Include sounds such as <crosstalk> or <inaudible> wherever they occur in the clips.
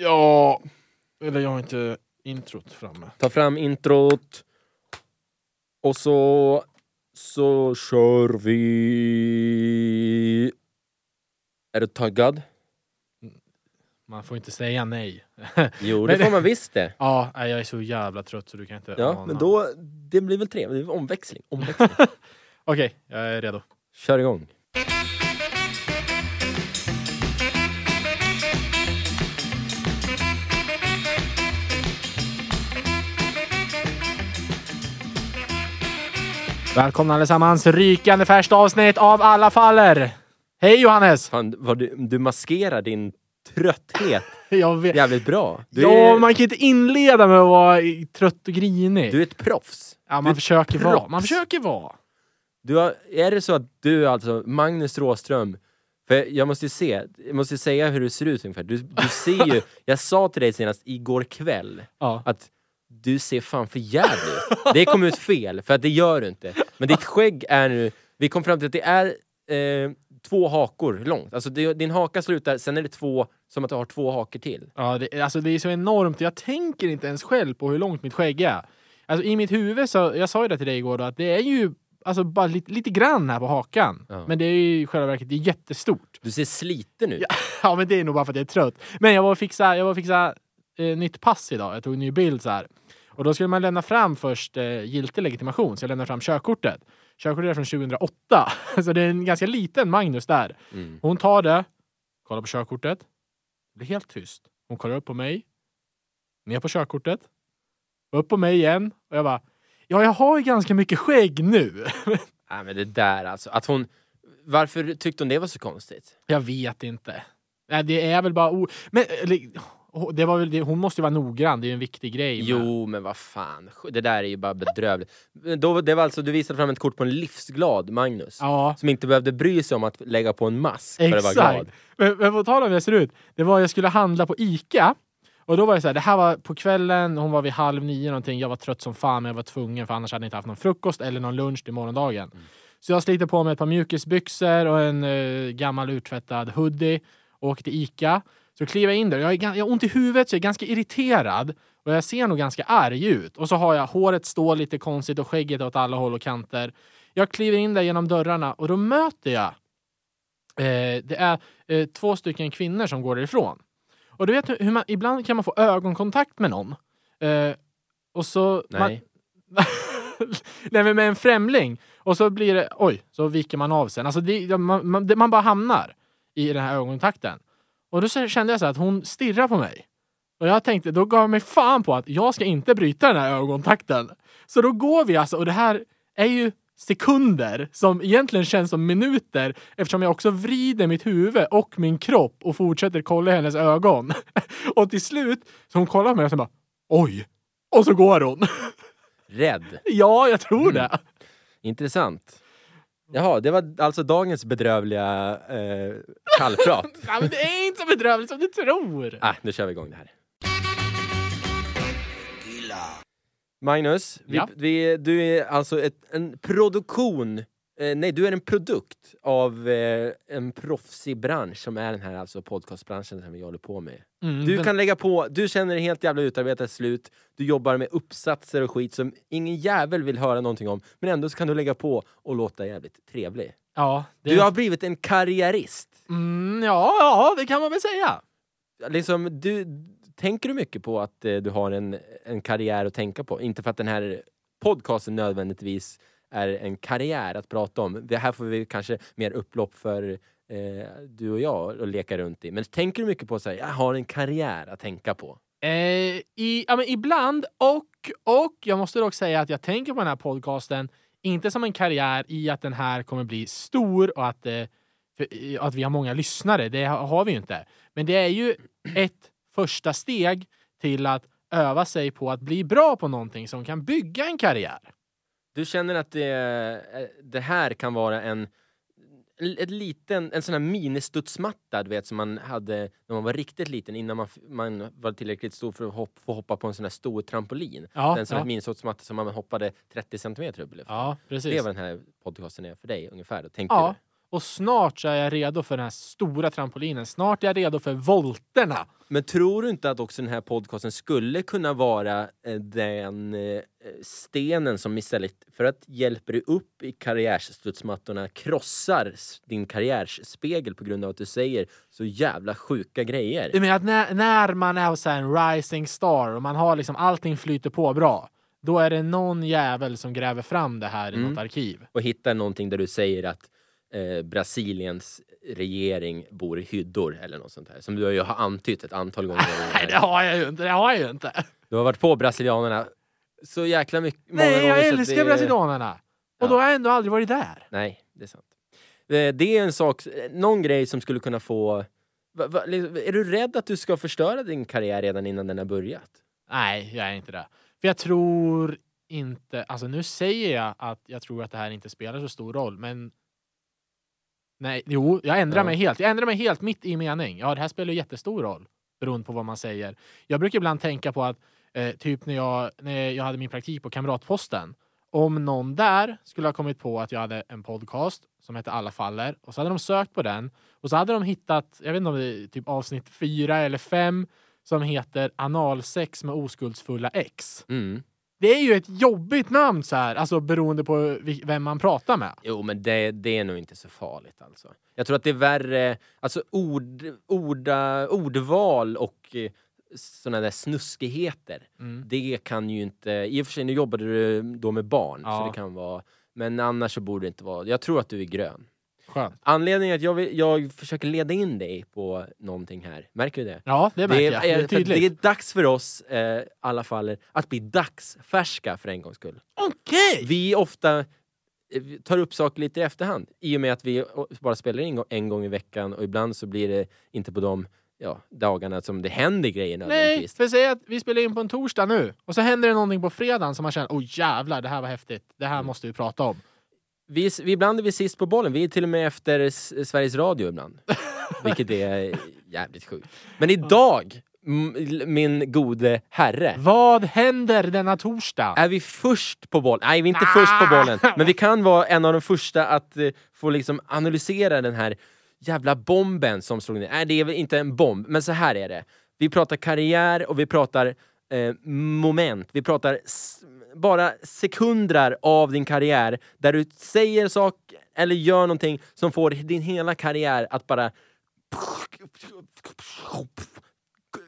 Ja, eller jag har inte introt framme. Ta fram introt. Och så... Så kör vi... Är du taggad? Man får inte säga nej. <laughs> Jo, det får man visst det. Ja, nej, jag är så jävla trött så du kan inte Ja, ana. men då... Det blir väl trevligt. Det blir Omväxling. Omväxling. <laughs> Okej, jag är redo. Kör igång. Välkomna allesammans, rykande färskt avsnitt av Alla faller! Hej Johannes! Fan, vad du, du maskerar din trötthet <laughs> jävligt bra. Du ja, är, man kan inte inleda med att vara trött och grinig. du är ett proffs. ja, man försöker vara. proffs. Man försöker vara. Du har, är det så att du alltså Magnus Råström, för jag måste ju se, jag måste säga hur du ser ut ungefär. Du, du ser ju, <laughs> jag sa till dig senast igår kväll Ja. att du ser fan för jävligt ut. Det kom ut fel, för att det gör du inte. Men ditt skägg är nu, vi kom fram till att det är eh, två hakor långt. Alltså det, din haka slutar, sen är det två, som att du har två hakor till. Ja, det, alltså det är så enormt. Jag tänker inte ens själv på hur långt mitt skägg är. Alltså i mitt huvud så, jag sa ju det till dig igår då, att det är ju alltså bara lite, lite grann här på hakan. Ja. Men det är ju i själva verket det är jättestort. Du ser sliten ut. Ja. <laughs> Ja, men det är nog bara för att jag är trött. Men jag var och fixa, jag var och fixa eh, nytt pass idag. Jag tog en ny bild så här. Och då skulle man lämna fram först eh, giltig legitimation, så jag lämnade fram körkortet. Körkortet är från 2008, <laughs> så det är en ganska liten Magnus där. Mm. Hon tar det, kollar på körkortet, det blir helt tyst. Hon kollar upp på mig, ner på körkortet, upp på mig igen och jag bara Ja, jag har ju ganska mycket skägg nu. <laughs> Nej men det där alltså, att hon... Varför tyckte hon det var så konstigt? Jag vet inte. Nej, det är väl bara... O... Men, eller, det var väl det. Hon måste ju vara noggrann, det är ju en viktig grej. med- Jo, men vad fan. Det där är ju bara bedrövligt. Men Då, det var alltså, du visade fram ett kort på en livsglad Magnus. Ja, Som inte behövde bry sig om att lägga på en mask för att vara glad. Men, men på tal om hur jag ser ut. Det var jag skulle handla på Ica. Och då var det så här, det här var på kvällen, hon var vid halv nio någonting. Jag var trött som fan men jag var tvungen för annars hade jag inte haft någon frukost eller någon lunch till morgondagen. Mm. Så jag sliter på mig ett par mjukisbyxor och en eh, gammal urtvättad hoodie och åker till Ica. Så kliver jag in där. Jag, är, jag har ont i huvudet så jag är ganska irriterad. Och jag ser nog ganska arg ut. Och så har jag håret står lite konstigt och skägget åt alla håll och kanter. Jag kliver in där genom dörrarna och då möter jag eh, det är eh, två stycken kvinnor som går därifrån. Och du vet hur hur man, ibland kan man få ögonkontakt med någon. Eh, och så... Nej. Man, <laughs> Nej men med en främling. Och så blir det, oj, så viker man av sen. Alltså det, man, man, det, man bara hamnar i den här ögonkontakten. Och då kände jag så att hon stirrar på mig. Och jag tänkte, då gav jag mig fan på att jag ska inte bryta den här ögonkontakten. Så då går vi alltså, och det här är ju sekunder som egentligen känns som minuter eftersom jag också vrider mitt huvud och min kropp och fortsätter kolla i hennes ögon. <laughs> och till slut, så hon kollar på mig och sen bara oj! Och så går hon. <laughs> Rädd. ja, jag tror Mm. det. Intressant. Jaha, det var alltså dagens bedrövliga eh, kallprat. <laughs> Ja, men det är inte så bedrövligt som du tror. ah, nu kör vi igång det här. Magnus, vi, Ja. vi, du är alltså ett, en produktion, eh, nej du är en produkt av eh, en proffsig bransch som är den här alltså podcastbranschen som vi håller på med. Mm, Du den- kan lägga på, du känner dig helt jävla utarbetad slut, du jobbar med uppsatser och skit som ingen jävel vill höra någonting om, men ändå så kan du lägga på och låta jävligt trevlig. ja, det, Du har blivit en karriärist. mm, ja, ja, det kan man väl säga. Liksom, du, tänker du mycket på att eh, du har en, en karriär att tänka på? Inte för att den här podcasten nödvändigtvis är en karriär att prata om. Det här får vi kanske mer upplopp för eh, du och jag att leka runt i. Men tänker du mycket på att jag har en karriär att tänka på? Eh, i, ja, men ibland, och, och jag måste dock säga att jag tänker på den här podcasten inte som en karriär i att den här kommer bli stor och att, eh, för, eh, att vi har många lyssnare. Det har vi ju inte. Men det är ju ett första steg till att öva sig på att bli bra på någonting som kan bygga en karriär. Du känner att det, eh, det här kan vara en, ett liten, en sån här ministudsmatta du vet som man hade när man var riktigt liten innan man, man var tillräckligt stor för att hopp, få hoppa på en sån här stor trampolin. Ja, en sån ja. ministudsmatta som man hoppade 30 centimeter upp ja precis. Det är vad den här podcasten är för dig ungefär. Tänker Ja. Och snart så är jag redo för den här stora trampolinen. Snart är jag redo för volterna. Men tror du inte att också den här podcasten skulle kunna vara eh, den eh, stenen som istället för att hjälpa dig upp i karriärstudsmattorna krossar din karriärsspegel på grund av att du säger så jävla sjuka grejer? Du menar att när, när man är så en rising star och man har liksom allting flyter på bra. Då är det någon jävel som gräver fram det här i Mm. något arkiv. Och hittar någonting där du säger att eh, Brasiliens regering bor i hyddor eller något sånt här. Som du ju har antytt ett antal gånger. <laughs> Nej, det har jag ju inte. Det har jag ju inte. Du har varit på brasilianerna så jäkla mycket. Nej, jag älskar det- brasilianerna. Och Ja. då har jag ändå aldrig varit där. Nej, det är sant. Eh, Det är en sak, någon grej som skulle kunna få... Va, va, är du rädd att du ska förstöra din karriär redan innan den har börjat? Nej, jag är inte det. För jag tror inte... Alltså nu säger jag att jag tror att det här inte spelar så stor roll, men... Nej, jo, jag ändrar Ja. mig helt. Jag ändrar mig helt mitt i mening. Ja, det här spelar ju jättestor roll beroende på vad man säger. Jag brukar ibland tänka på att eh, typ när jag, när jag hade min praktik på Kamratposten. Om någon där skulle ha kommit på att jag hade en podcast som hette Alla faller och så hade de sökt på den och så hade de hittat, jag vet inte om det är typ avsnitt fyra eller fem som heter Analsex med oskuldsfulla ex. Mm. Det är ju ett jobbigt namn så här, alltså beroende på vem man pratar med. Jo, men det, det är nog inte så farligt alltså. Jag tror att det är värre, alltså ord, orda, ordval och eh, såna där snuskigheter. Mm. Det kan ju inte, i och för sig nu jobbade du då med barn, så Ja. det kan vara, men annars så borde det inte vara, jag tror att du är grön. Skönt. Anledningen att jag, vill, jag försöker leda in dig på någonting här, märker du det? Ja, det märker är, jag. Det är tydligt. det är dags för oss, eh, alla fall, att bli dagsfärska för en gångs skull. Okej! Vi ofta eh, tar upp saker lite i efterhand i och med att vi bara spelar in en gång i veckan och ibland så blir det inte på de ja, dagarna som det händer grejer Nej, för säg att vi spelar in på en torsdag nu och så händer det någonting på fredagen som man känner, oh jävlar, det här var häftigt. Det här Mm. måste vi prata om. Vi, vi ibland är vi sist på bollen, vi är till och med efter Sveriges Radio ibland. <laughs> Vilket är jävligt sjukt. Men idag, min gode herre, Vad händer denna torsdag? Är vi först på bollen? Nej, vi är inte Ah! först på bollen. <laughs> Men vi kan vara en av de första att eh, få liksom analysera den här jävla bomben som slog ner. Nej, det är väl inte en bomb, men så här är det. Vi pratar karriär och vi pratar eh, moment. Vi pratar bara sekunder av din karriär där du säger sak eller gör någonting som får din hela karriär att bara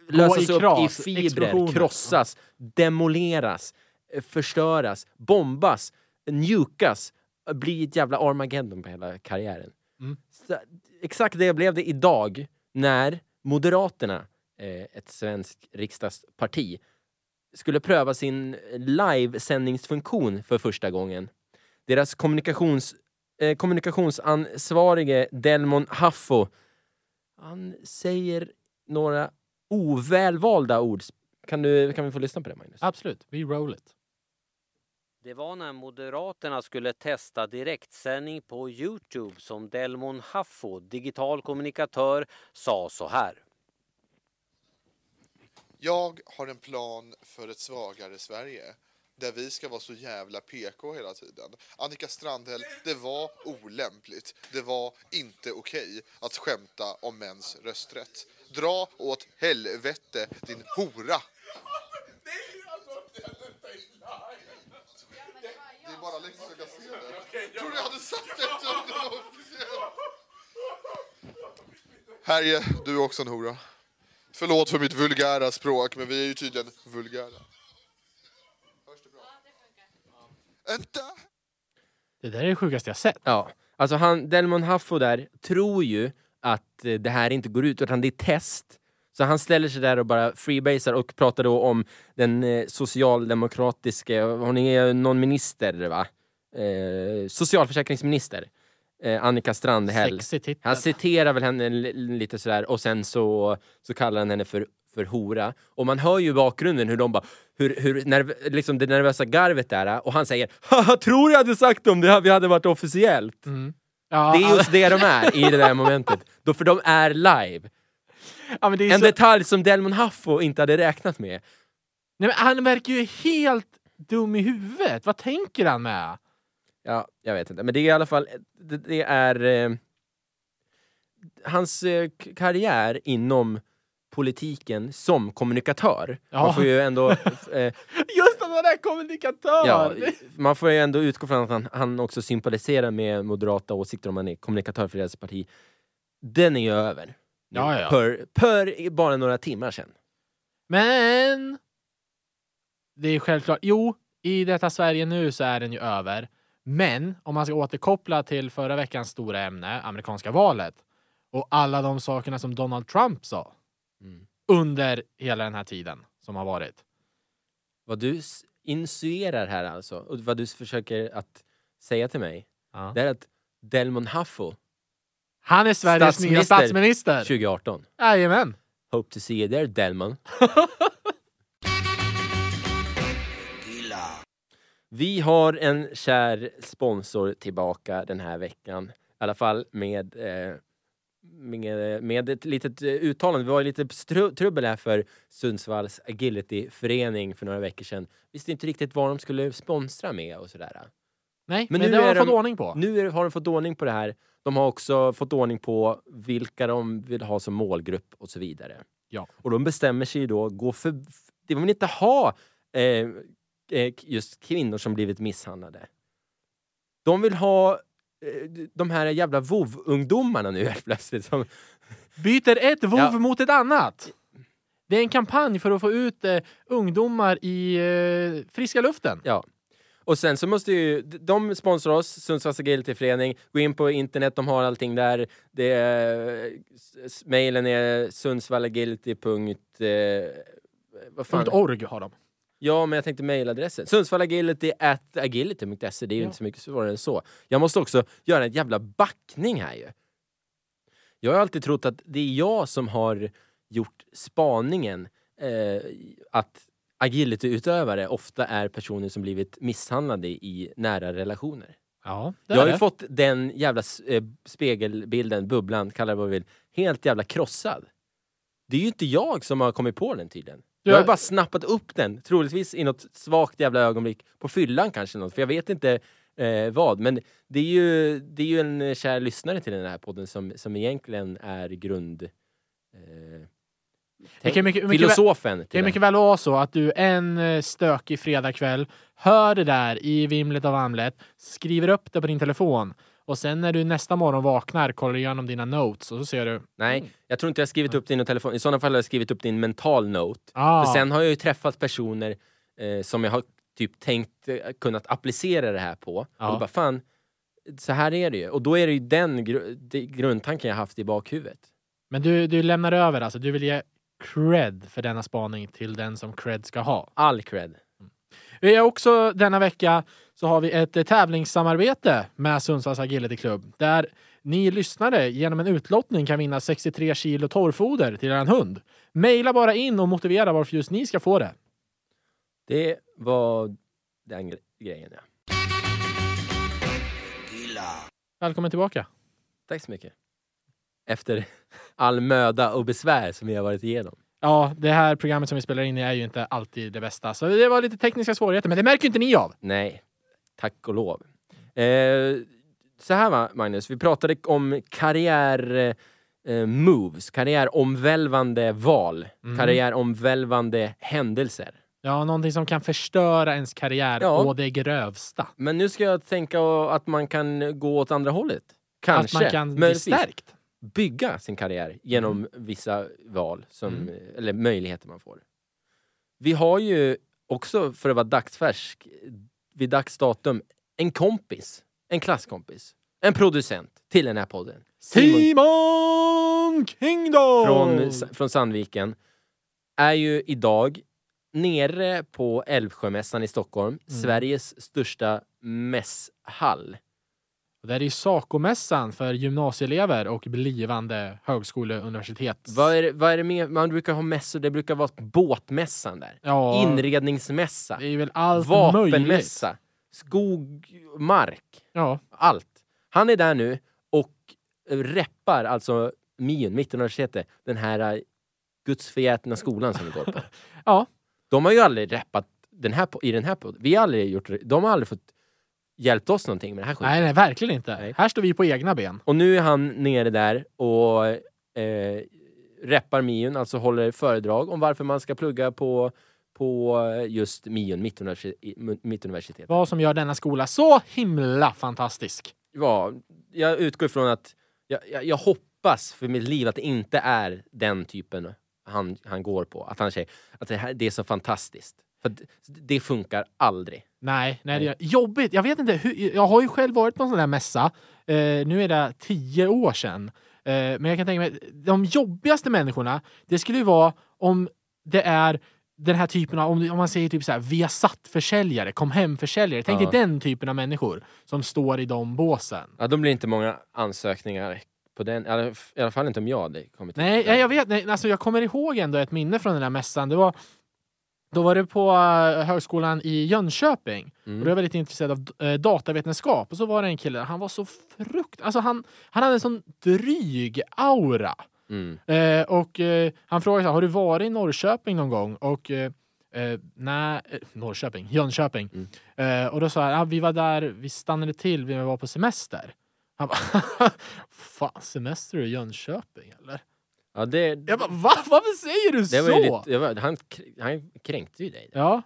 lösas upp i fibrer, krossas, demoleras, förstöras, bombas, njukas, bli ett jävla Armageddon på hela karriären. Mm. Så, exakt det blev det idag när Moderaterna, eh, ett svenskt riksdagsparti, skulle pröva sin livesändningsfunktion för första gången. Deras kommunikations, eh, kommunikationsansvarige Delmon Haffo, han säger några ovälvalda ord. Kan, du, kan vi få lyssna på det Magnus? Absolut, we roll it. Det var när Moderaterna skulle testa direktsändning på Youtube som Delmon Haffo, digital kommunikatör, sa så här. Jag har en plan för ett svagare Sverige. Där vi ska vara så jävla PK hela tiden. Annika Strandhäll, det var olämpligt. Det var inte okej att skämta om mäns rösträtt. Dra åt helvete, din hora! Det är bara Alexis som kan se det. Tror du jag hade sagt det var officiellt? Härje, du är också en hora. Förlåt för mitt vulgära språk, men vi är ju tydligen vulgära. Hörs det bra? Inte? Det där är det sjukaste jag sett. Ja, alltså han, Delmon Haffo där tror ju att eh, det här inte går ut utan det är test. Så han ställer sig där och bara freebasar och pratar då om den eh, socialdemokratiska, hon är någon minister va? Eh, socialförsäkringsminister. Eh, Annika Strandhäll. Han citerar väl henne li- lite sådär och sen så, så kallar han henne för, för hora. Och man hör ju i bakgrunden hur de bara, hur, hur nerv, liksom det nervösa garvet där och han säger Haha, tror jag hade sagt om det vi hade varit officiellt. Mm. Ja, Det är just det de är i det där momentet. Då, för de är live. ja, är En så... detalj som Delmon Haffo inte hade räknat med. Nej, han verkar ju helt dum i huvudet. Vad tänker han med? Ja, jag vet inte. Men det är i alla fall, det, det är... Eh, hans eh, karriär inom politiken som kommunikatör. Ja. Man får ju ändå... <laughs> eh, Just att han är kommunikatör! ja, man får ju ändå utgå från att han, han också sympatiserar med moderata åsikter om han är kommunikatör för deras parti. Den är ju över. nu. Ja, ja. Per, per bara några timmar sedan. Men... Det är självklart. Jo, i detta Sverige nu så är den ju över. Men om man ska återkoppla till förra veckans stora ämne, amerikanska valet och alla de sakerna som Donald Trump sa Mm. under hela den här tiden som har varit. Vad du insuerar här alltså, och vad du försöker att säga till mig, Ja. det är att Delmon Huffo Han är Sveriges nya Statsminister. statsminister. 2018. Jajamän. Hope to see you there Delmon. <laughs> Vi har en kär sponsor tillbaka den här veckan. I alla fall med, eh, med, med ett litet eh, uttalande. Vi var i lite stru- trubbel här för Sundsvalls agilityförening för några veckor sedan. Visste inte riktigt vad de skulle sponsra med och sådär. Nej, Men men, nu det har de fått ordning på. Nu är- har de fått ordning på det här. De har också fått ordning på vilka de vill ha som målgrupp och så vidare. Ja. Och de bestämmer sig då gå för... De vill inte ha eh, just kvinnor som blivit misshandlade. De vill ha eh, de här jävla vov-ungdomarna nu helt plötsligt. Som, Byter ett vov Ja. mot ett annat. Det är en kampanj för att få ut eh, ungdomar i eh, friska luften. ja. Och sen så måste ju, de sponsrar oss, Sundsvalls Agilityförening. Gå in på internet, de har allting där. Det är, s- mailen är sundsvallagility. Eh, vad fan? .org har de. Ja, men jag tänkte mailadressen. Sundsvallagility at agility.se. Det är ju Ja. inte så mycket svårare än så. Jag måste också göra en jävla backning här ju. Jag har alltid trott att det är jag som har gjort spaningen eh, att agilityutövare ofta är personer som blivit misshandlade i nära relationer. Ja, det Jag har ju fått den jävla eh, spegelbilden, bubblan, kalla det vad du vill, helt jävla krossad. Det är ju inte jag som har kommit på den tydligen. Du Jag har ju bara snappat upp den, troligtvis i något svagt jävla ögonblick på fyllan kanske något, för jag vet inte eh, vad. Men det är, ju, det är ju en eh, kär lyssnare till den här podden som, som egentligen är grund... Eh, Det kan mycket- mycket filosofen Det till är mycket väl vara så att du en eh, stökig fredagkväll hör det där i vimlet av Amlet, skriver upp det på din telefon och sen när du nästa morgon vaknar kollar igenom dina notes och så ser du Nej, jag tror inte jag har skrivit upp din telefon. I sådana fall har jag skrivit upp din mental note. ah, För sen har jag ju träffat personer eh, som jag har typ tänkt eh, kunnat applicera det här på. Ja. Och bara fan, så här är det ju. Och då är det ju den gru- det grundtanken jag haft i bakhuvudet. Men du, du lämnar över alltså, du vill ge cred för denna spaning till den som cred ska ha. All cred. Vi är också denna vecka så har vi ett eh, tävlingssamarbete med Sundsvalls Agility Club där ni lyssnare genom en utlottning kan vinna 63 kilo torrfoder till er hund. Maila bara in och motivera varför just ni ska få det. Det var den gre- grejen ja. Välkommen tillbaka. Tack så mycket. Efter all möda och besvär som vi har varit igenom. Ja, det här programmet som vi spelar in i är ju inte alltid det bästa, så det var lite tekniska svårigheter, men det märker inte ni av. Nej, tack och lov. Eh, så här va, Magnus, vi pratade om karriär eh, moves, karriäromvälvande val, Mm. karriäromvälvande händelser. Ja, någonting som kan förstöra ens karriär Ja. och det grövsta. Men nu ska jag tänka att man kan gå åt andra hållet. Kanske. Att man kan bli Möjligtvis. stärkt. Bygga sin karriär genom Mm. vissa val, som, eller möjligheter man får. Vi har ju också, för att vara dagsfärsk, vid dags datum, en kompis, en klasskompis, en producent till den här podden. Simon Simon Kingdom! från, från Sandviken är ju idag nere på Älvsjömässan i Stockholm, Mm. Sveriges största mässhall. Och Det är ju Sacomässan för gymnasieelever och blivande högskole och universitet. Vad är, vad är det mer? Man brukar ha mässor, det brukar vara båtmässan där. Ja, Inredningsmässa, det är väl allt möjligt. vapenmässa, skog, mark, Ja, allt. Han är där nu och reppar alltså MIUN, Mittuniversitetet, den här eh, gudsförgätna skolan som vi går på. <laughs> Ja. De har ju aldrig reppat den här, po- i den här podden. Vi har aldrig gjort. De har aldrig fått hjälpt oss någonting med det här skiten. Nej, nej, verkligen inte. Nej. Här står vi på egna ben. Och nu är han nere där och eh, reppar Mion, alltså håller föredrag om varför man ska plugga på, på just Mion, Mittuniversitet. Mittuniversitet. Vad som gör denna skola så himla fantastisk. Ja, jag utgår ifrån att jag, jag, jag hoppas för mitt liv att det inte är den typen han, han går på. Att han säger att det, här, det är så fantastiskt. För det, funkar aldrig. Nej, nej, det Nej. är jobbigt. Jag vet inte, hur, jag har ju själv varit på en sån där mässa. Eh, nu är det tio år sedan. Eh, men jag kan tänka mig, de jobbigaste människorna, det skulle ju vara om det är den här typen av, om, om man säger typ så här, Viasat-försäljare, kom hem-försäljare. Tänk Ja. dig den typen av människor som står i de båsen. Ja, då blir inte många ansökningar på den. I alla fall inte om jag hade kommit Nej, jag, vet. Nej, alltså jag kommer ihåg ändå ett minne från den här mässan. Det var, då var det på eh, högskolan i Jönköping. Och då Mm. var jag väldigt intresserad av eh, datavetenskap. Och så var det en kille, han var så frukt... Alltså han, han hade en sån dryg aura. Mm. Eh, och eh, han frågade så här, har du varit i Norrköping någon gång? Och eh, eh, nej, Norrköping, Jönköping. Mm. Och då sa han, ja, vi var där, vi stannade till, vi var på semester. Han bara, <laughs> fan semester i Jönköping eller? Ja, det, Jag bara, va? Varför säger du det så? var lite, var, han, han kränkte ju dig. Ja.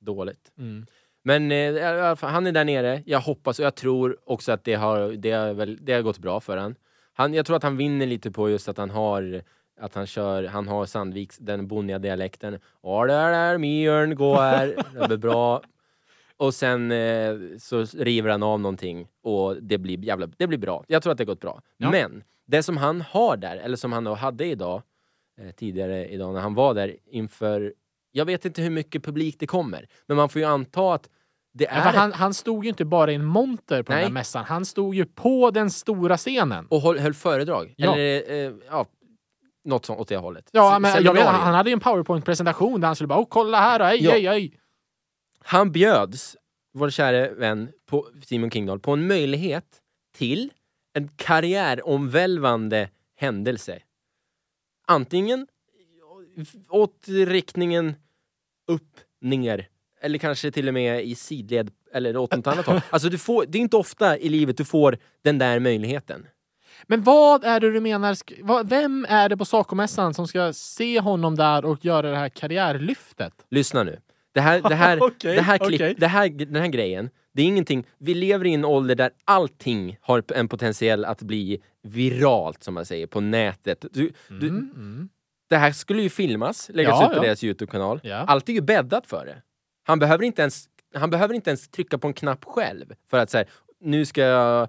Dåligt. Mm. Men eh, han är där nere. Jag hoppas och jag tror också att det har, det har, väl, det har gått bra för han. han. Jag tror att han vinner lite på just att han har att han kör, han har Sandviks, den bonniga dialekten. Ja där där, mjörn gå här. <laughs> Det blir bra. Och sen eh, så river han av någonting och det blir jävla, det blir bra. Jag tror att det har gått bra. Ja. Men det som han har där, eller som han då hade idag, eh, tidigare idag när han var där inför, jag vet inte hur mycket publik det kommer, men man får ju anta att det Ja, är för han, han stod ju inte bara i en monter på den Nej. här mässan. Han stod ju på den stora scenen. och höll, höll föredrag. Ja. Eller eh, ja, något sånt åt det hållet. Ja, men jag vet, han hade ju en powerpoint-presentation där han skulle bara oh, kolla här, och, ej, Ja. ej, ej. Han bjöds, vår käre vän på Simon Kingdahl, på en möjlighet till en karriäromvälvande händelse. Antingen åt riktningen upp, ner eller kanske till och med i sidled eller åt något annat håll. <laughs> Alltså du får, det är inte ofta i livet du får den där möjligheten. Men vad är det du menar? Vem är det på Sacomässan som ska se honom där och göra det här karriärlyftet? Lyssna nu. Det här, det här, <laughs> Okej, det här, klipp, okej. det här, den här grejen, det är ingenting. Vi lever i en ålder där allting har en potentiell att bli viralt, som man säger, på nätet. Du, du, Mm, mm. Det här skulle ju filmas, läggas Ja, ut på ja. deras Youtube-kanal. Ja. Allt är ju bäddat för det. Han behöver inte ens, han behöver inte ens trycka på en knapp själv för att säga nu ska jag eh,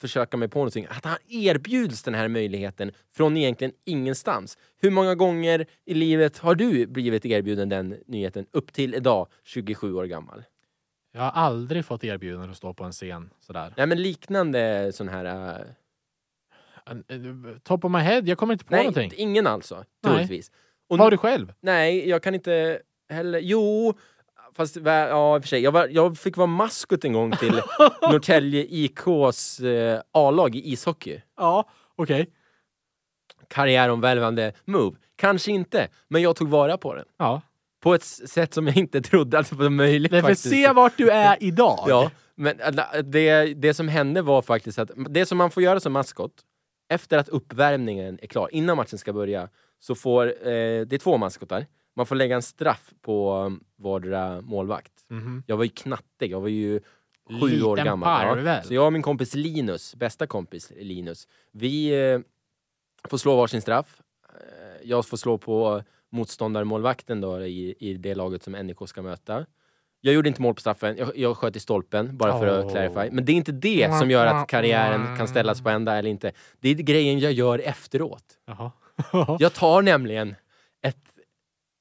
försöka mig på någonting. Att han erbjuds den här möjligheten från egentligen ingenstans. Hur många gånger i livet har du blivit erbjuden den nyheten upp till idag, 27 år gammal? Jag har aldrig fått erbjudande att stå på en scen sådär. Nej men liknande sån här... en- Top of my head, jag kommer inte på nej, någonting. ingen alltså, troligtvis. Och Var du själv? Nej, jag kan inte heller... Jo, fast ja, i och för sig. Jag, var, jag fick vara maskot en gång till <laughs> Norrtälje IKs eh, A-lag i ishockey. Ja, okej. Karriäromvälvande move. Kanske inte, men jag tog vara på den. Ja. På ett sätt som jag inte trodde att det var möjligt. Nej, för faktiskt. se vart du är <laughs> idag. Ja, men det, det som hände var faktiskt att det som man får göra som maskot efter att uppvärmningen är klar, innan matchen ska börja, så får, eh, det är två maskotar, man får lägga en straff på um, vardera målvakt. Mhm. Jag var ju knattig, jag var ju sju Liten år gammal. Ja. Så jag och min kompis Linus, bästa kompis Linus, vi eh, får slå varsin straff. Eh, jag får slå på motståndarmålvakten då i, i det laget som NIK ska möta. Jag gjorde inte mål på straffen, jag, jag sköt i stolpen bara för att Åh. clarify. Men det är inte det som gör att karriären kan ställas på ända eller inte. Det är grejen jag gör efteråt. <laughs> Jag tar nämligen ett...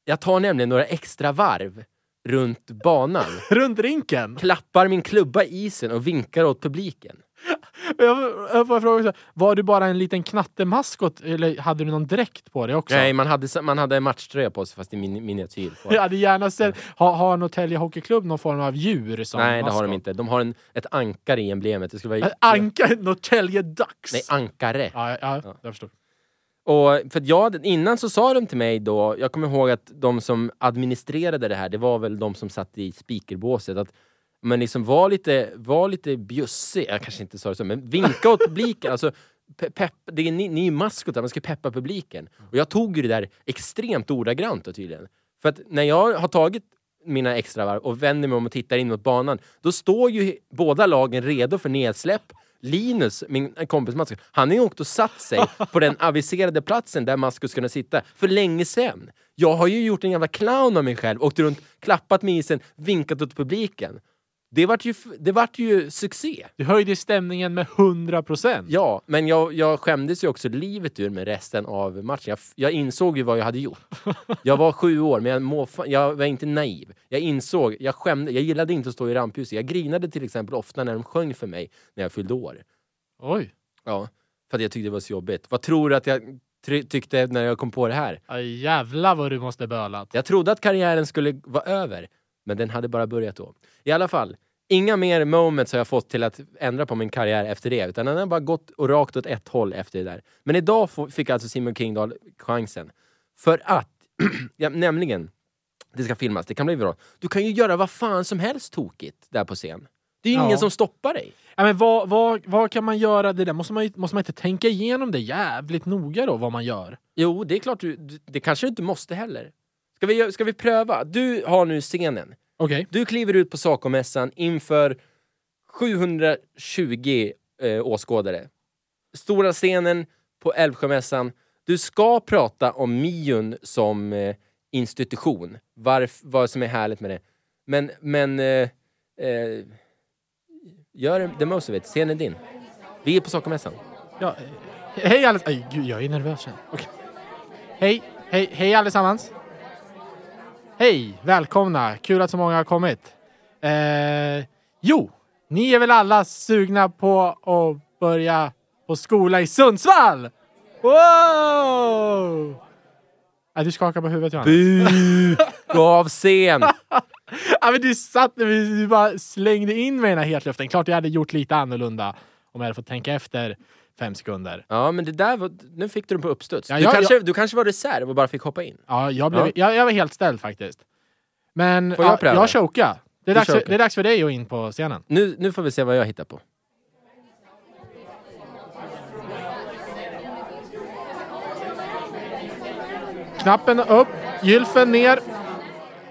Jag tar nämligen några extra varv runt banan. <laughs> Runt rinken. Klappar min klubba i isen och vinkar åt publiken. Jag, får fråga, så här, var du bara en liten knattemaskot eller hade du någon dräkt på dig också? Nej, man hade, man hade en matchtröja på sig fast i min, miniatyr. Jag hade gärna sett, har, har Norrtälje Hockeyklubb någon form av djur som Nej, det har de maskot? inte. De har en, ett ankare i emblemet. Det skulle vara... Ett Anka, Norrtälje Ducks! Nej, ankare. ja, ja, Ja. jag förstår. Och för jag, innan så sa de till mig då, jag kommer ihåg att de som administrerade det här, det var väl de som satt i speakerbåset, att men liksom var lite, var lite bjussig, jag kanske inte sa det så, men vinka åt publiken. Alltså, pe pepp, det är, ni, ni är ju maskotar, man ska peppa publiken. Och jag tog ju det där extremt ordagrant då, tydligen. För att när jag har tagit mina extra varv och vänder mig om och tittar in mot banan, då står ju båda lagen redo för nedsläpp. Linus, min kompis Maskus, han har ju åkt och satt sig på den aviserade platsen där Maskus skulle sitta för länge sen. Jag har ju gjort en jävla clown av mig själv, åkt runt, klappat med isen, vinkat åt publiken. Det vart ju, det vart ju succé. Du höjde stämningen med 100 procent. Ja, men jag, jag skämdes ju också livet ur med resten av matchen. Jag, jag insåg ju vad jag hade gjort. Jag var sju år, men jag, må, jag var inte naiv. Jag insåg, jag skämde, jag gillade inte att stå i rampljuset. Jag grinade till exempel ofta när de sjöng för mig när jag fyllde år. Oj. Ja, för att jag tyckte det var så jobbigt. Vad tror du att jag tyckte när jag kom på det här? Aj, jävlar vad du måste bölat. Jag trodde att karriären skulle vara över, men den hade bara börjat då. I alla fall, inga mer moments har jag fått till att ändra på min karriär efter det, utan den har bara gått och rakt åt ett håll efter det där. Men idag fick alltså Simon Kingdahl chansen. För att, <clears throat> ja, nämligen, det ska filmas, det kan bli bra. Du kan ju göra vad fan som helst tokigt där på scen. Det är ju Ja. ingen som stoppar dig. Ja, men vad, vad, vad kan man göra? Det där måste man, måste man inte tänka igenom det jävligt noga då, vad man gör? Jo, det är klart, du- det kanske du inte måste heller. Ska vi, ska vi pröva? Du har nu scenen. Okej. Du kliver ut på Sacomässan inför 720 eh, åskådare. Stora scenen på Älvsjömässan. Du ska prata om Mion som eh, institution. Varf, vad som är härligt med det. Men, men... Eh, eh, gör the most of it. Scenen är din. Vi är på Sacomässan. Ja, eh, hej allesammans. Gud, jag är nervös. Hej, hej, hej allesammans. Hej, välkomna. Kul att så många har kommit. Eh, jo, ni är väl alla sugna på att börja på skola i Sundsvall? Wow! Nej, du skakar på huvudet Johannes. Bu! Gå av scen! <laughs> Ja, men du satt du bara slängde in mig i den här hetluften. Klart jag hade gjort lite annorlunda om jag hade fått tänka efter fem sekunder. Ja, men det där var, nu fick du den på uppstuds. Ja, du, jag- kanske, du kanske var reserv och bara fick hoppa in. Ja, jag, blev, Jag, jag var helt ställd faktiskt. Men Får jag ja, pröva? jag chokade. Det är, dags det är dags för dig att in på scenen. Nu, nu får vi se vad jag hittar på. Knappen upp, gylfen ner.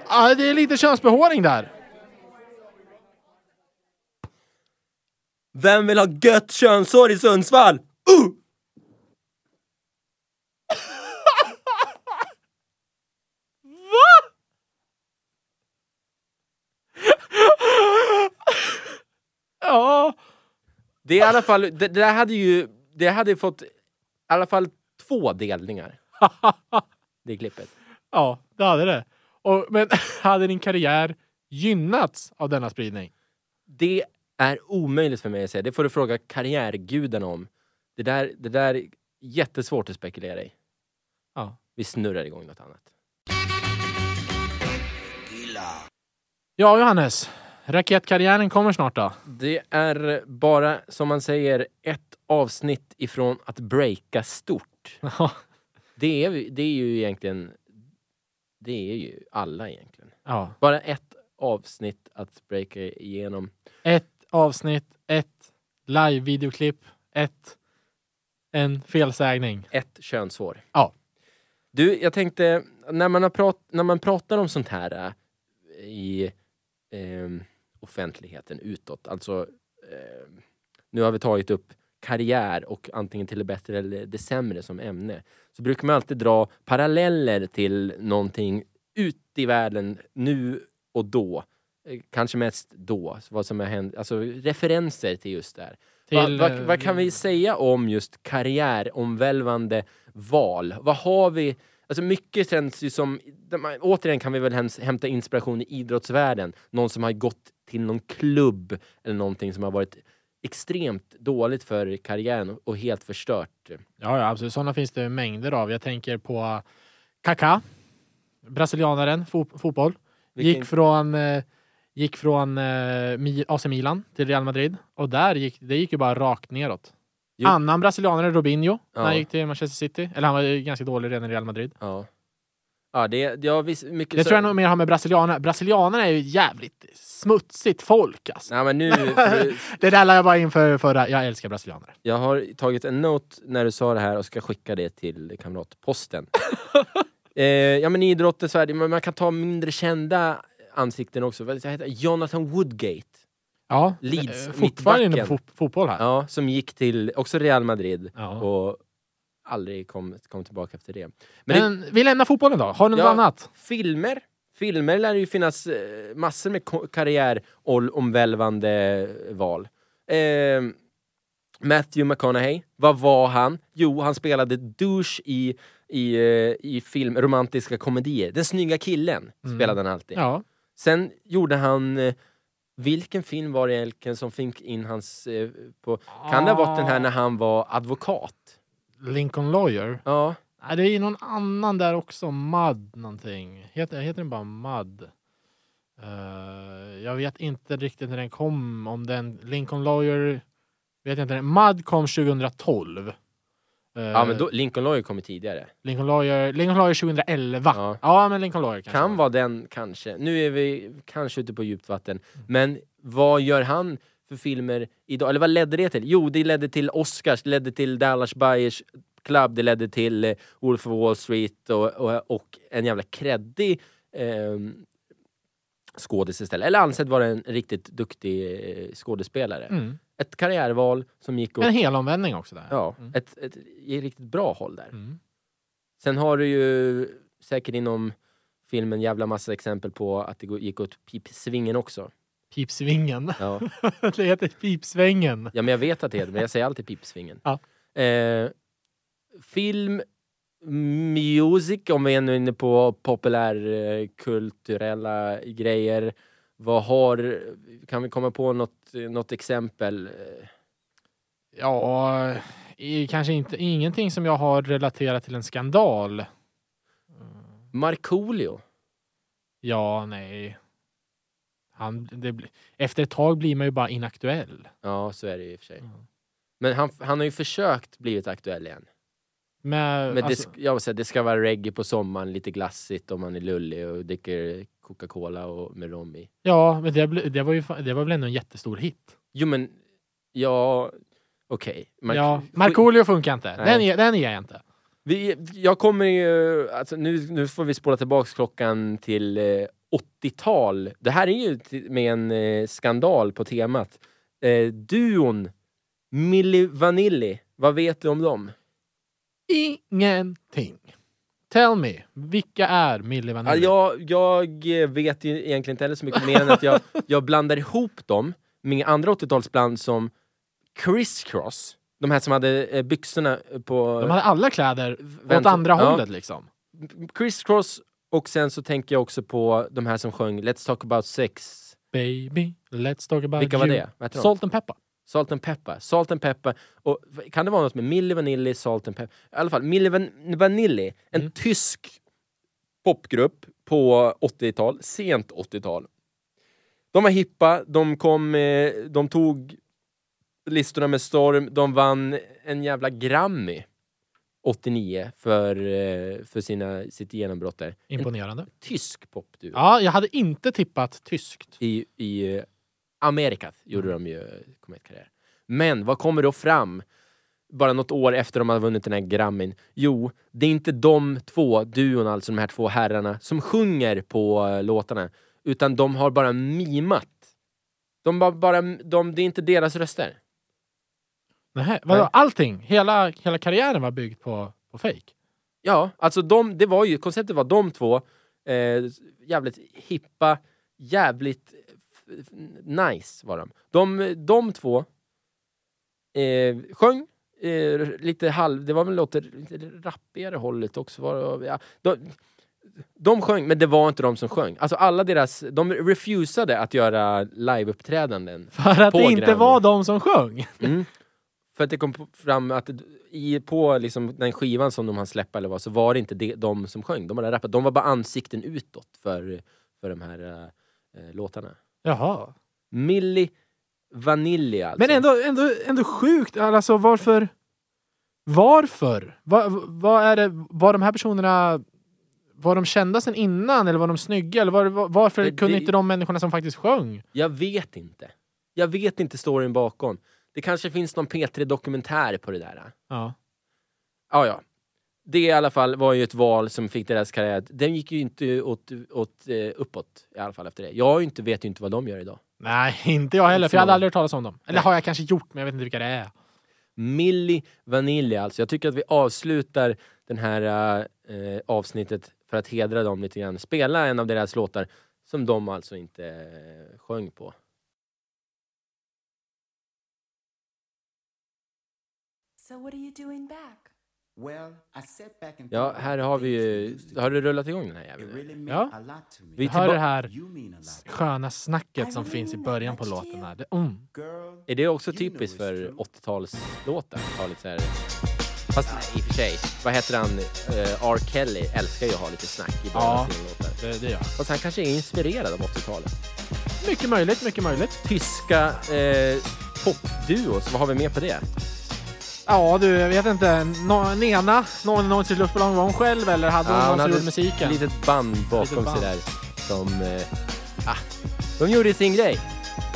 Ja, det är lite könsbehåring där. Vem vill ha gött könshår i Sundsvall? Uh! Ja, Det är i alla fall, det, det där hade ju, det hade fått i alla fall två delningar. <laughs> Det klippet. ja det hade det. Och, men <laughs> hade din karriär gynnats av denna spridning? Det är omöjligt för mig att säga. Det får du fråga karriärgudarna om. Det där, det där är jättesvårt att spekulera i. Ja. Vi snurrar igång något annat. Ja, Johannes. Raketkarriären kommer snart då. Det är bara, som man säger, ett avsnitt ifrån att breaka stort. Det är, det är ju egentligen... Det är ju alla egentligen. ja. Bara ett avsnitt att breaka igenom. Ett avsnitt, ett live-videoklipp, ett... En felsägning. Ett könshår. Ja. Du, jag tänkte, när man, har prat, när man pratar om sånt här äh, i ehm, offentligheten utåt, alltså ehm, nu har vi tagit upp karriär och antingen till det bättre eller det sämre som ämne, så brukar man alltid dra paralleller till någonting ut i världen nu och då. Eh, Kanske mest då, vad som har hänt, alltså referenser till just det här. Till, vad, vad, eh, vad kan vi säga om just karriäromvälvande val? Vad har vi? Alltså mycket känns ju som, återigen kan vi väl hämta inspiration i idrottsvärlden. Någon som har gått till någon klubb eller någonting som har varit extremt dåligt för karriären och helt förstört. Ja, ja absolut. Sådana finns det mängder av. Jag tänker på Kaká, brasilianaren, fo- fotboll. Vilken- Gick från, eh, gick från eh, AC Milan till Real Madrid. Och där gick det gick ju bara rakt neråt. Jo. Annan brasilianare, Robinho, när Ja. han gick till Manchester City. Eller han var ju ganska dålig redan i Real Madrid. Ja. Ja, det, har visst mycket... Det så- tror jag nog mer har med brasilianerna. Brasilianerna är ju jävligt smutsigt folk alltså. Nej, men nu... <laughs> för- Det där la jag bara in för förra. Jag älskar brasilianer. Jag har tagit en note när du sa det här och ska skicka det till kamratposten. <laughs> eh, ja men i idrottens värld, men man kan ta mindre kända ansikten också. Vad heter det? Jonathan Woodgate. Ja, Leeds, eh, fortfarande inne på fot- fotboll här. Ja, som gick till också Real Madrid Ja. och aldrig kom, kom tillbaka efter det. Men, Men vi lämnar fotbollen då. Har du något Ja. annat? det, filmer. Filmer lär det ju finnas eh, massor med karriäromvälvande val. Eh, Matthew McConaughey, vad var han? Jo, han spelade douche i, i, eh, i film, romantiska komedier. Den snygga killen spelade han alltid. Ja. Sen gjorde han... eh, Vilken film var det egentligen som fick in hans... Eh, på, kan det ha varit den här när han var advokat? Lincoln Lawyer. Ja. Nej, det är ju någon annan där också. Mud någonting. Heter, heter den bara Mud? Eh, jag vet inte riktigt när den kom. Om den Lincoln Lawyer... Vet jag inte. Mud kom 2012. Eh, ja, men då, Lincoln Lawyer kom ju tidigare. Lincoln Lawyer, Lincoln Lawyer 2011. Ja. Ja, men Lincoln Lawyer kanske. Kan var. vara den kanske. Nu är vi kanske ute på djupt vatten. Men vad gör han för filmer idag? Eller vad ledde det till? Jo, det ledde till Oscars, det ledde till Dallas Buyers Club, det ledde till eh, Wolf of Wall Street och, och, och en jävla kreddig eh, skådis istället. Eller ansett vara en riktigt duktig eh, skådespelare. Mm. Ett karriärval som gick åt En helomvändning också där. ja, Mm. ett, ett, i riktigt bra håll där. Mm. Sen har du ju säkert inom filmen jävla massa exempel på att det gick åt pipsvingen också. Pipsvingen. Ja. <laughs> det heter Pipsvängen. ja, men jag vet att det heter men jag säger alltid pipsvingen. Ja. Eh, film, music, om vi är nu inne på populärkulturella grejer. Vad har, kan vi komma på något, något exempel? Ja, kanske inte ingenting som jag har relaterat till en skandal. Markoolio. Ja, nej. Han, det, efter ett tag blir man ju bara inaktuell. Ja, så är det ju i och för sig. Ja. Men han, han har ju försökt blivit aktuell igen. Men, Men alltså, det, jag säga, det ska vara reggae på sommaren, lite glassigt om man är lullig och dricker Coca-Cola och med rom i. ja, men det, det, var ju, det var väl ändå en jättestor hit. Jo men, ja, okej. Mark- ja, Markoolio funkar inte. Nej. Den, ger- den ger jag inte. Vi, jag kommer ju, alltså nu, nu får vi spola tillbaks klockan till eh, 80-tal. Det här är ju med en eh, skandal på temat. Eh, duon Milli Vanilli, vad vet du om dem? Ingenting. Tell me, vilka är Milli Ja, Vanilli? jag, jag eh, vet ju egentligen inte heller så mycket mer än att jag, jag blandar ihop dem med andra 80-talsband som Criss Cross. De här som hade eh, byxorna på... De hade alla kläder åt Vänta- andra ja. hållet liksom. Criss Cross och sen så tänker jag också på de här som sjöng Let's talk about sex. Baby, let's talk about Vilka var you. det? Vad heter de? Salt and pepper. Salt and Pepper. Salt and Pepper. Och kan det vara något med Milli Vanilli, Salt and Pepper? I alla fall, Milli Van Vanilli, en Mm. tysk popgrupp på 80-tal, sent 80-tal. De var hippa, de kom, eh, de tog listorna med storm, de vann en jävla Grammy 89 för, eh, för sina, sitt genombrott där. En Imponerande. tysk popduo. Ja, jag hade inte tippat tyskt. I, i Amerika gjorde de ju kometkarriär. Men vad kommer då fram bara något år efter de har vunnit den här Grammin? Jo, det är inte de två, duon alltså, de här två herrarna, som sjunger på eh, låtarna. Utan de har bara mimat. De bara, bara, de, det är inte deras röster. Nähä, vadå? Allting, hela, hela karriären var byggd på, på fake. Ja, alltså de, det var ju, konceptet var de två, eh, jävligt hippa, jävligt nice var de. De, de två eh, sjöng eh, lite halv, det var väl åt det lite rappigare hållet också. Var, ja, de, de sjöng, men det var inte de som sjöng. Alltså alla deras, de refusade att göra liveuppträdanden. <laughs> För att det inte Grammy. var de som sjöng. Mm. För att det kom fram att i, på liksom den skivan som de hann släppa eller vad, så var det inte det, de som sjöng. De hade rappat. De var bara ansikten utåt för, för de här eh, låtarna. Jaha. Milli Vanilli alltså. Men ändå, ändå, ändå sjukt. Alltså varför? Varför? Vad vad är det? Var de här personerna var de kända sen innan eller var de snygga? Eller var, var, varför Det- kunde det- inte de människorna som faktiskt sjöng? Jag vet inte. Jag vet inte storyn bakom. Det kanske finns någon P3-dokumentär på det där. Ja. Ja, ja. Det i alla fall var ju ett val som fick deras karriär. Den gick ju inte åt, åt, eh, uppåt i alla fall efter det. Jag inte, vet ju inte vad de gör idag. Nej, <laughs> inte jag heller. För jag hade aldrig hört talas om dem. Eller Nej. har jag kanske gjort, men jag vet inte vilka det är. Milli Vanilli alltså. Jag tycker att vi avslutar den här eh, avsnittet för att hedra dem lite grann. Spela en av deras låtar som de alltså inte eh, sjöng på. So what are you doing back? Ja, här har vi ju... Har du rullat igång den här jäveln? Ja. Vi hör det här sköna snacket som finns i början på låten. Här. Det, mm. Är det också typiskt för true. 80-talslåtar? Ha lite så här... Fast nej, i och för sig. Vad heter han? Uh, R. Kelly älskar ju att ha lite snack i början Ja. av sina låtar. Det, det gör. Fast han kanske är inspirerad av 80-talet. Mycket möjligt, mycket möjligt. Tyska eh, popduos, vad har vi mer på det? Ja du, jag vet inte. No, Nena, någon någon sitt luftballong, var hon själv eller hade hon någon som gjorde musiken? Ett litet band bakom Litet band. sig där. Som... Eh, ah, de gjorde sin grej.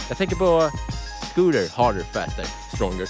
Jag tänker på Scooter, Harder, Faster, Stronger.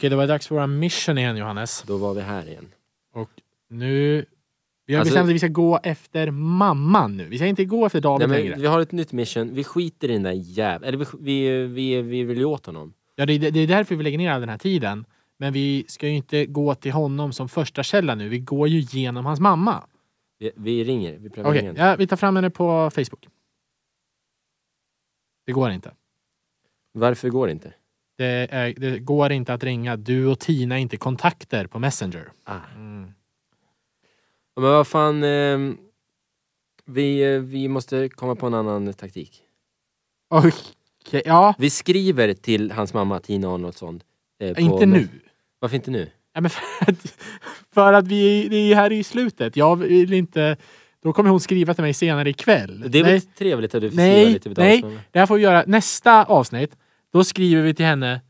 Okej, det var dags för våra mission igen Johannes. Då var vi här igen. Och nu... Vi har Alltså- bestämt att vi ska gå efter mamman nu. Vi ska inte gå efter David Nej, längre. men vi har ett nytt mission. Vi skiter i den där jäveln. Eller vi, vi, vi, vi vill ju åt honom. Ja, det, är- det är därför vi lägger ner all den här tiden. Men vi ska ju inte gå till honom som första källa nu. Vi går ju genom hans mamma. Vi, vi ringer. Vi prövar Okej, igen. ja, vi tar fram henne på Facebook. Det går inte. Varför går det inte? Det, är, det går inte att ringa. Du och Tina är inte kontakter på Messenger. Ah. Mm. Men vad fan. ehm, vi, eh, vi måste komma på en annan taktik. Okej, ja. Vi skriver till hans mamma Tina Arnoldsson. eh, på- Inte nu. Varför inte nu? Ja, men för, att, för att vi det är här i slutet. Jag vill inte... Då kommer hon skriva till mig senare ikväll. Det är väl trevligt att du får Nej, skriva lite betalt. nej. Det här får vi göra nästa avsnitt. Då skriver vi till henne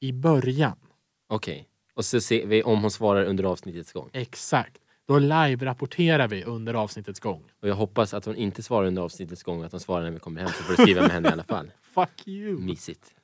i början. Okej. Och så ser vi om hon svarar under avsnittets gång. Exakt. Då live-rapporterar vi under avsnittets gång. Och jag hoppas att hon inte svarar under avsnittets gång, att hon svarar när vi kommer hem så får du skriva med henne i alla fall. <laughs> Fuck you! Mysigt.